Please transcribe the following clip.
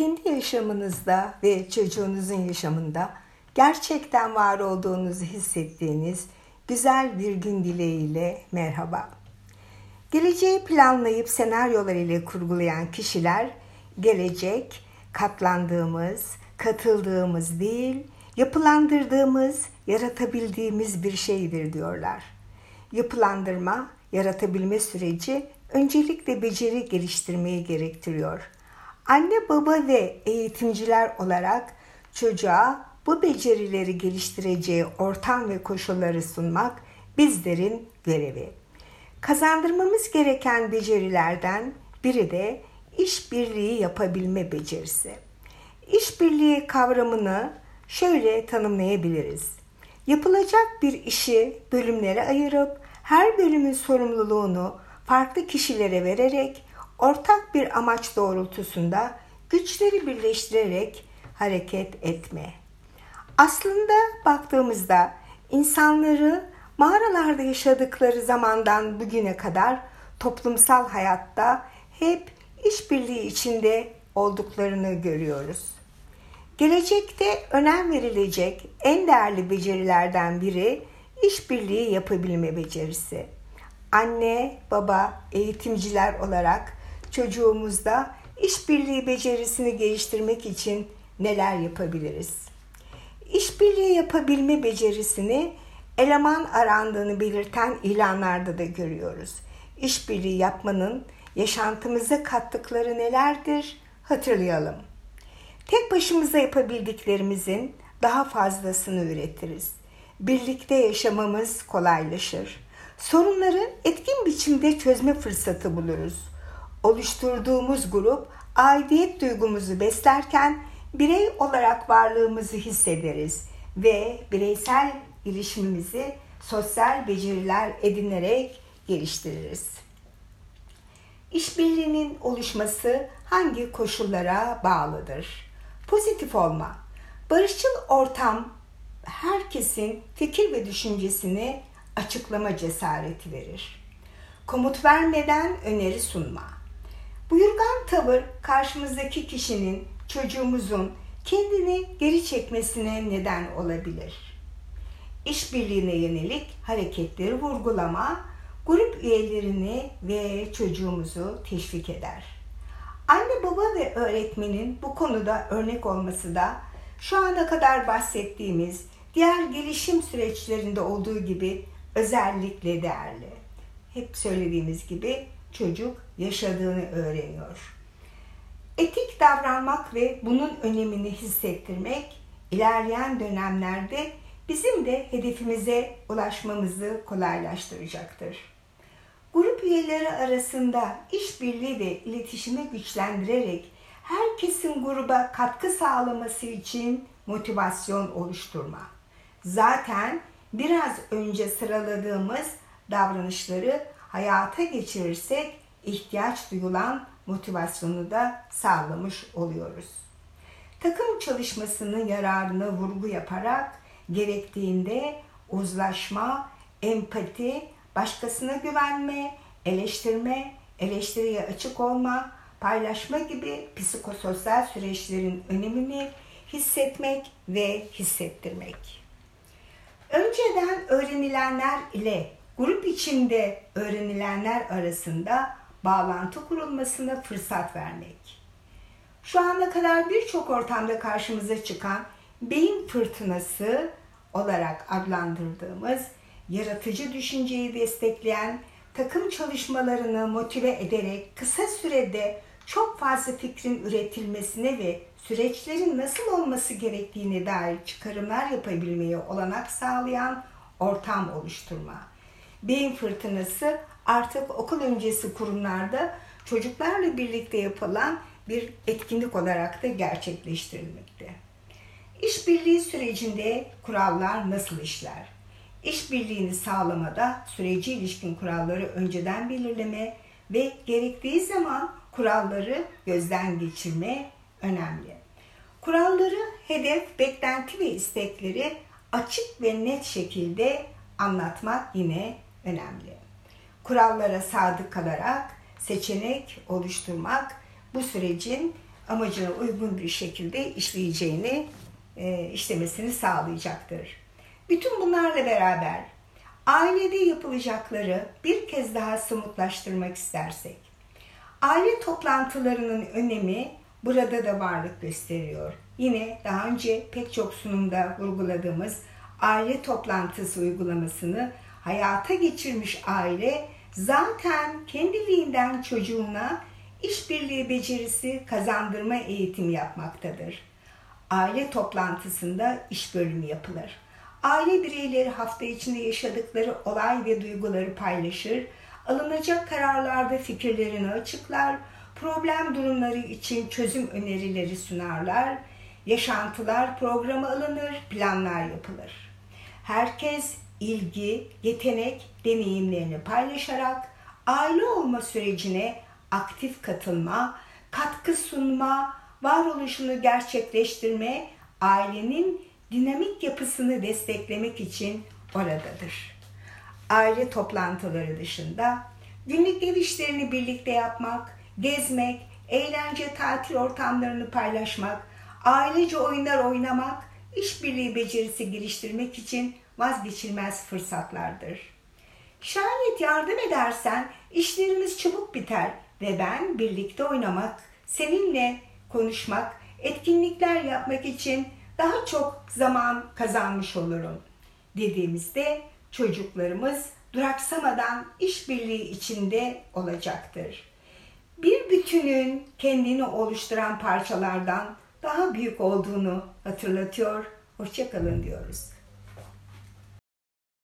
kendi yaşamınızda ve çocuğunuzun yaşamında gerçekten var olduğunuzu hissettiğiniz güzel bir gün dileğiyle merhaba. Geleceği planlayıp senaryolar ile kurgulayan kişiler gelecek katlandığımız, katıldığımız değil, yapılandırdığımız, yaratabildiğimiz bir şeydir diyorlar. Yapılandırma, yaratabilme süreci öncelikle beceri geliştirmeyi gerektiriyor. Anne baba ve eğitimciler olarak çocuğa bu becerileri geliştireceği ortam ve koşulları sunmak bizlerin görevi. Kazandırmamız gereken becerilerden biri de işbirliği yapabilme becerisi. İşbirliği kavramını şöyle tanımlayabiliriz. Yapılacak bir işi bölümlere ayırıp her bölümün sorumluluğunu farklı kişilere vererek ortak bir amaç doğrultusunda güçleri birleştirerek hareket etme. Aslında baktığımızda insanları mağaralarda yaşadıkları zamandan bugüne kadar toplumsal hayatta hep işbirliği içinde olduklarını görüyoruz. Gelecekte önem verilecek en değerli becerilerden biri işbirliği yapabilme becerisi. Anne, baba, eğitimciler olarak çocuğumuzda işbirliği becerisini geliştirmek için neler yapabiliriz? İşbirliği yapabilme becerisini eleman arandığını belirten ilanlarda da görüyoruz. İşbirliği yapmanın yaşantımıza kattıkları nelerdir? Hatırlayalım. Tek başımıza yapabildiklerimizin daha fazlasını üretiriz. Birlikte yaşamamız kolaylaşır. Sorunları etkin biçimde çözme fırsatı buluruz. Oluşturduğumuz grup aidiyet duygumuzu beslerken birey olarak varlığımızı hissederiz ve bireysel gelişimimizi sosyal beceriler edinerek geliştiririz. İşbirliğinin oluşması hangi koşullara bağlıdır? Pozitif olma. Barışçıl ortam herkesin fikir ve düşüncesini açıklama cesareti verir. Komut vermeden öneri sunma. Buyurgan tavır karşımızdaki kişinin, çocuğumuzun kendini geri çekmesine neden olabilir. İşbirliğine yönelik hareketleri vurgulama, grup üyelerini ve çocuğumuzu teşvik eder. Anne baba ve öğretmenin bu konuda örnek olması da şu ana kadar bahsettiğimiz diğer gelişim süreçlerinde olduğu gibi özellikle değerli. Hep söylediğimiz gibi çocuk yaşadığını öğreniyor. Etik davranmak ve bunun önemini hissettirmek ilerleyen dönemlerde bizim de hedefimize ulaşmamızı kolaylaştıracaktır. Grup üyeleri arasında işbirliği ve iletişimi güçlendirerek herkesin gruba katkı sağlaması için motivasyon oluşturma. Zaten biraz önce sıraladığımız davranışları hayata geçirirsek ihtiyaç duyulan motivasyonu da sağlamış oluyoruz. Takım çalışmasının yararına vurgu yaparak gerektiğinde uzlaşma, empati, başkasına güvenme, eleştirme, eleştiriye açık olma, paylaşma gibi psikososyal süreçlerin önemini hissetmek ve hissettirmek. Önceden öğrenilenler ile grup içinde öğrenilenler arasında bağlantı kurulmasına fırsat vermek. Şu ana kadar birçok ortamda karşımıza çıkan beyin fırtınası olarak adlandırdığımız yaratıcı düşünceyi destekleyen takım çalışmalarını motive ederek kısa sürede çok fazla fikrin üretilmesine ve süreçlerin nasıl olması gerektiğine dair çıkarımlar yapabilmeye olanak sağlayan ortam oluşturma. Beyin fırtınası artık okul öncesi kurumlarda çocuklarla birlikte yapılan bir etkinlik olarak da gerçekleştirilmekte. İşbirliği sürecinde kurallar nasıl işler? İşbirliğini sağlamada süreci ilişkin kuralları önceden belirleme ve gerektiği zaman kuralları gözden geçirme önemli. Kuralları, hedef, beklenti ve istekleri açık ve net şekilde anlatmak yine önemli. Kurallara sadık kalarak seçenek oluşturmak bu sürecin amacına uygun bir şekilde işleyeceğini, e, işlemesini sağlayacaktır. Bütün bunlarla beraber ailede yapılacakları bir kez daha somutlaştırmak istersek, aile toplantılarının önemi burada da varlık gösteriyor. Yine daha önce pek çok sunumda vurguladığımız aile toplantısı uygulamasını hayata geçirmiş aile zaten kendiliğinden çocuğuna işbirliği becerisi kazandırma eğitimi yapmaktadır. Aile toplantısında iş bölümü yapılır. Aile bireyleri hafta içinde yaşadıkları olay ve duyguları paylaşır, alınacak kararlarda fikirlerini açıklar, problem durumları için çözüm önerileri sunarlar, yaşantılar programı alınır, planlar yapılır. Herkes ilgi, yetenek, deneyimlerini paylaşarak aile olma sürecine aktif katılma, katkı sunma, varoluşunu gerçekleştirme, ailenin dinamik yapısını desteklemek için oradadır. Aile toplantıları dışında günlük ev işlerini birlikte yapmak, gezmek, eğlence tatil ortamlarını paylaşmak, ailece oyunlar oynamak, işbirliği becerisi geliştirmek için vazgeçilmez fırsatlardır. Şayet yardım edersen işlerimiz çabuk biter ve ben birlikte oynamak, seninle konuşmak, etkinlikler yapmak için daha çok zaman kazanmış olurum dediğimizde çocuklarımız duraksamadan işbirliği içinde olacaktır. Bir bütünün kendini oluşturan parçalardan daha büyük olduğunu hatırlatıyor. Hoşçakalın diyoruz.